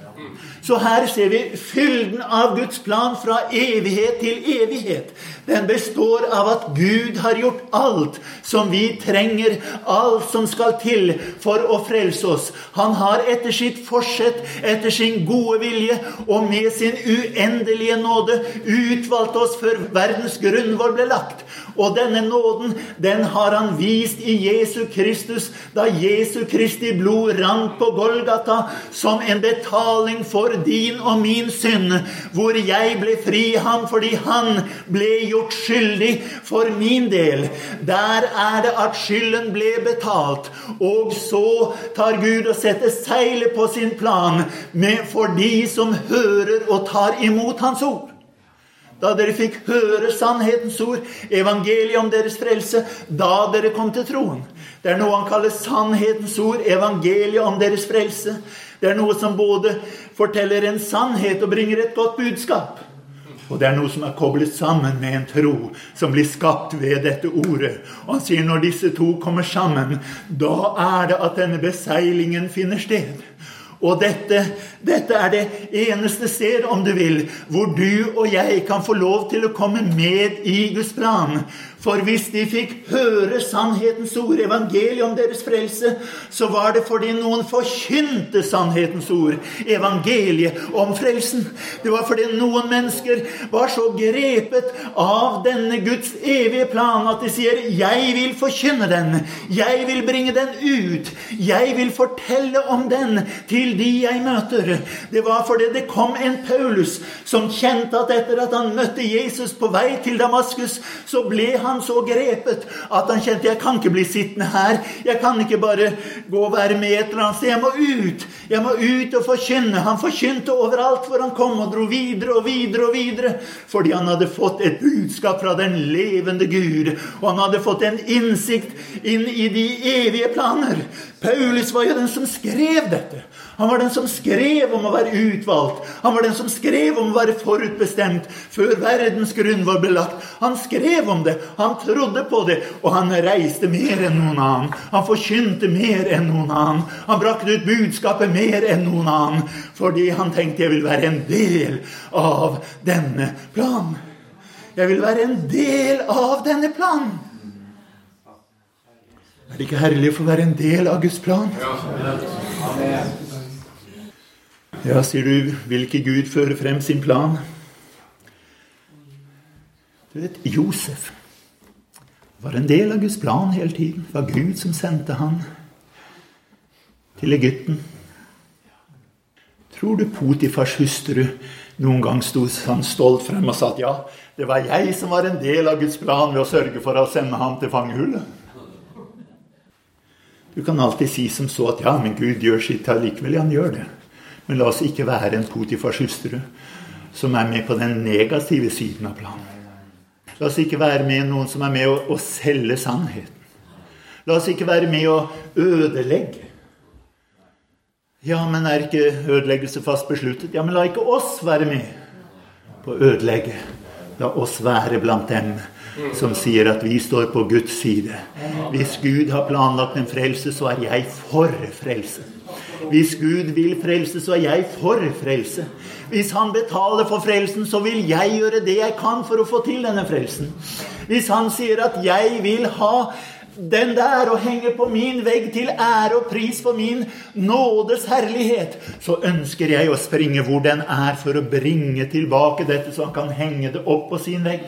Speaker 1: Så her ser vi fylden av Guds plan fra evighet til evighet. Den består av at Gud har gjort alt som vi trenger, alt som skal til for å frelse oss. Han har etter sitt forsett, etter sin gode vilje og med sin uendelige nåde utvalgt oss før verdens grunnvoll ble lagt. Og denne nåden, den har han vist i Jesu Kristus, da Jesu Kristi blod rant på Golgata som en betaling for din og min synd, hvor jeg ble fri ham fordi han ble gjort skyldig for min del. Der er det at skylden ble betalt. Og så tar Gud og setter seilet på sin plan for de som hører og tar imot Hans ord da dere fikk høre sannhetens ord, evangeliet om deres frelse, da dere kom til troen. Det er noe han kaller sannhetens ord, evangeliet om deres frelse. Det er noe som både forteller en sannhet og bringer et godt budskap. Og det er noe som er koblet sammen med en tro som blir skapt ved dette ordet. Og han sier når disse to kommer sammen, da er det at denne beseilingen finner sted. Og dette, dette, er det eneste sted, om du vil, hvor du og jeg kan få lov til å komme med i Guds plan. For hvis de fikk høre sannhetens ord, evangeliet om deres frelse, så var det fordi noen forkynte sannhetens ord, evangeliet om frelsen. Det var fordi noen mennesker var så grepet av denne Guds evige plan at de sier 'Jeg vil forkynne den. Jeg vil bringe den ut. Jeg vil fortelle om den til de jeg møter'. Det var fordi det kom en Paulus som kjente at etter at han møtte Jesus på vei til Damaskus, så ble han han så grepet at han kjente jeg kan ikke bli sittende her. Jeg kan ikke bare gå og være med et eller annet sted. Jeg må ut. Jeg må ut og forkynne. Han forkynte overalt hvor han kom, og dro videre og videre og videre. Fordi han hadde fått et budskap fra den levende Gud. Og han hadde fått en innsikt inn i de evige planer. Paulus var jo den som skrev dette. Han var den som skrev om å være utvalgt. Han var den som skrev om å være forutbestemt før verdens grunn var belagt. Han skrev om det, han trodde på det, og han reiste mer enn noen annen. Han forkynte mer enn noen annen. Han brakte ut budskapet mer enn noen annen. Fordi han tenkte jeg vil være en del av denne planen. Jeg vil være en del av denne planen. Er det ikke herlig å få være en del av Guds plan? Ja. Amen. Ja, sier du, vil ikke Gud føre frem sin plan? Du vet, Josef var en del av Guds plan hele tiden. Det var Gud som sendte han til Egypten. Tror du Potifars hustru noen gang sto han stolt frem og sa at ja, det var jeg som var en del av Guds plan ved å sørge for å sende ham til fangehullet? Du kan alltid si som så at ja, men Gud gjør sitt allikevel. Han gjør det. Men la oss ikke være en Potifars hustru som er med på den negative siden av planen. La oss ikke være med noen som er med å, å selge sannheten. La oss ikke være med å ødelegge. Ja, men er ikke ødeleggelse fast besluttet? Ja, men la ikke oss være med på å ødelegge. La oss være blant dem som sier at vi står på Guds side. Hvis Gud har planlagt en frelse, så er jeg for frelse. Hvis Gud vil frelse, så er jeg for frelse. Hvis Han betaler for frelsen, så vil jeg gjøre det jeg kan for å få til denne frelsen. Hvis Han sier at jeg vil ha den der og henge på min vegg til ære og pris for min nådes herlighet, så ønsker jeg å springe hvor den er, for å bringe tilbake dette, så han kan henge det opp på sin vegg.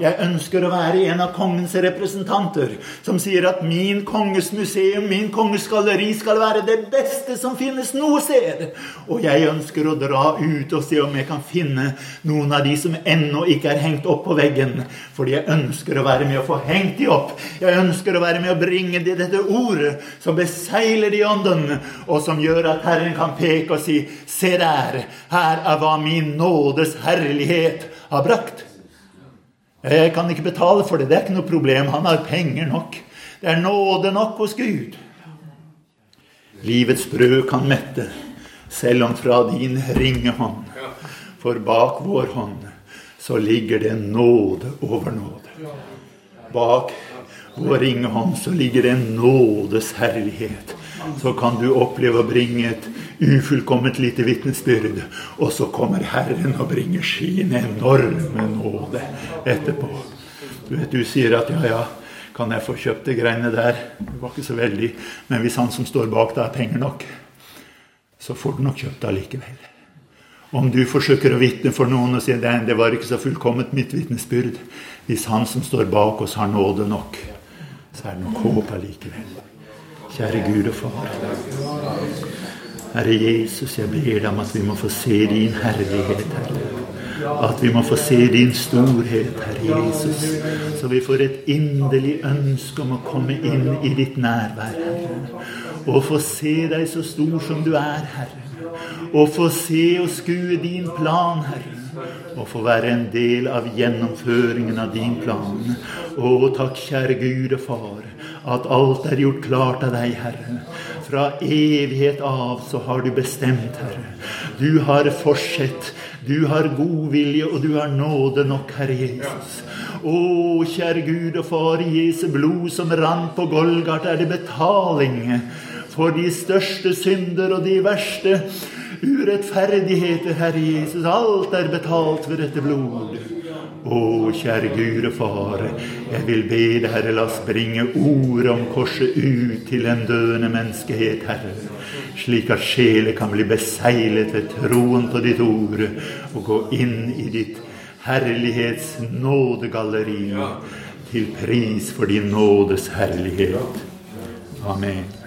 Speaker 1: Jeg ønsker å være en av kongens representanter som sier at min konges museum, min konges galleri, skal være det beste som finnes noe sted. Og jeg ønsker å dra ut og se om jeg kan finne noen av de som ennå ikke er hengt opp på veggen. Fordi jeg ønsker å være med å få hengt de opp. Jeg ønsker å være med å bringe de dette ordet som beseiler de ånden, og som gjør at Herren kan peke og si Se der, her er hva min nådes herlighet har brakt. Jeg kan ikke betale for det. Det er ikke noe problem. Han har penger nok. Det er nåde nok hos Gud. Livets brød kan mette, selv om fra din ringe hånd. For bak vår hånd så ligger det nåde over nåde. Bak vår ringe hånd så ligger det nådes herlighet. Så kan du oppleve å bringe et ufullkomment lite vitnesbyrd. Og så kommer Herren og bringer sin enorme nåde etterpå. Du vet, du sier at ja, ja, kan jeg få kjøpt de greiene der? Det var ikke så veldig. Men hvis han som står bak deg, har penger nok, så får du nok kjøpt det allikevel. Om du forsøker å vitne for noen og sier at det var ikke så fullkomment mitt vitnesbyrd Hvis han som står bak oss, har nåde nok, så er det nok håp allikevel. Kjære Gud og Far. Herre Jesus, jeg ber deg om at vi må få se din herlighet, Herre. At vi må få se din storhet, Herre Jesus. Så vi får et inderlig ønske om å komme inn i ditt nærvær, Herre. Og få se deg så stor som du er, Herre. Og få se og skue din plan, Herre og få være en del av gjennomføringen av din plan. Å, takk, kjære Gud og Far, at alt er gjort klart av deg, Herre. Fra evighet av så har du bestemt, Herre. Du har forsett, du har godvilje, og du har nåde nok, Herre Jesus. Å, kjære Gud og Far, i Jesu blod som rant på Golgata, er det betaling for de største synder og de verste urettferdigheter, Herre Jesus. Alt er betalt ved dette blod. Å, kjære Gure Far, jeg vil be deg, Herre, la oss bringe ordet om korset ut til en døende menneskehet, Herre. Slik at sjelen kan bli beseglet ved troen på ditt ord og gå inn i ditt herlighets nådegalleri til pris for din nådes herlighet. Amen.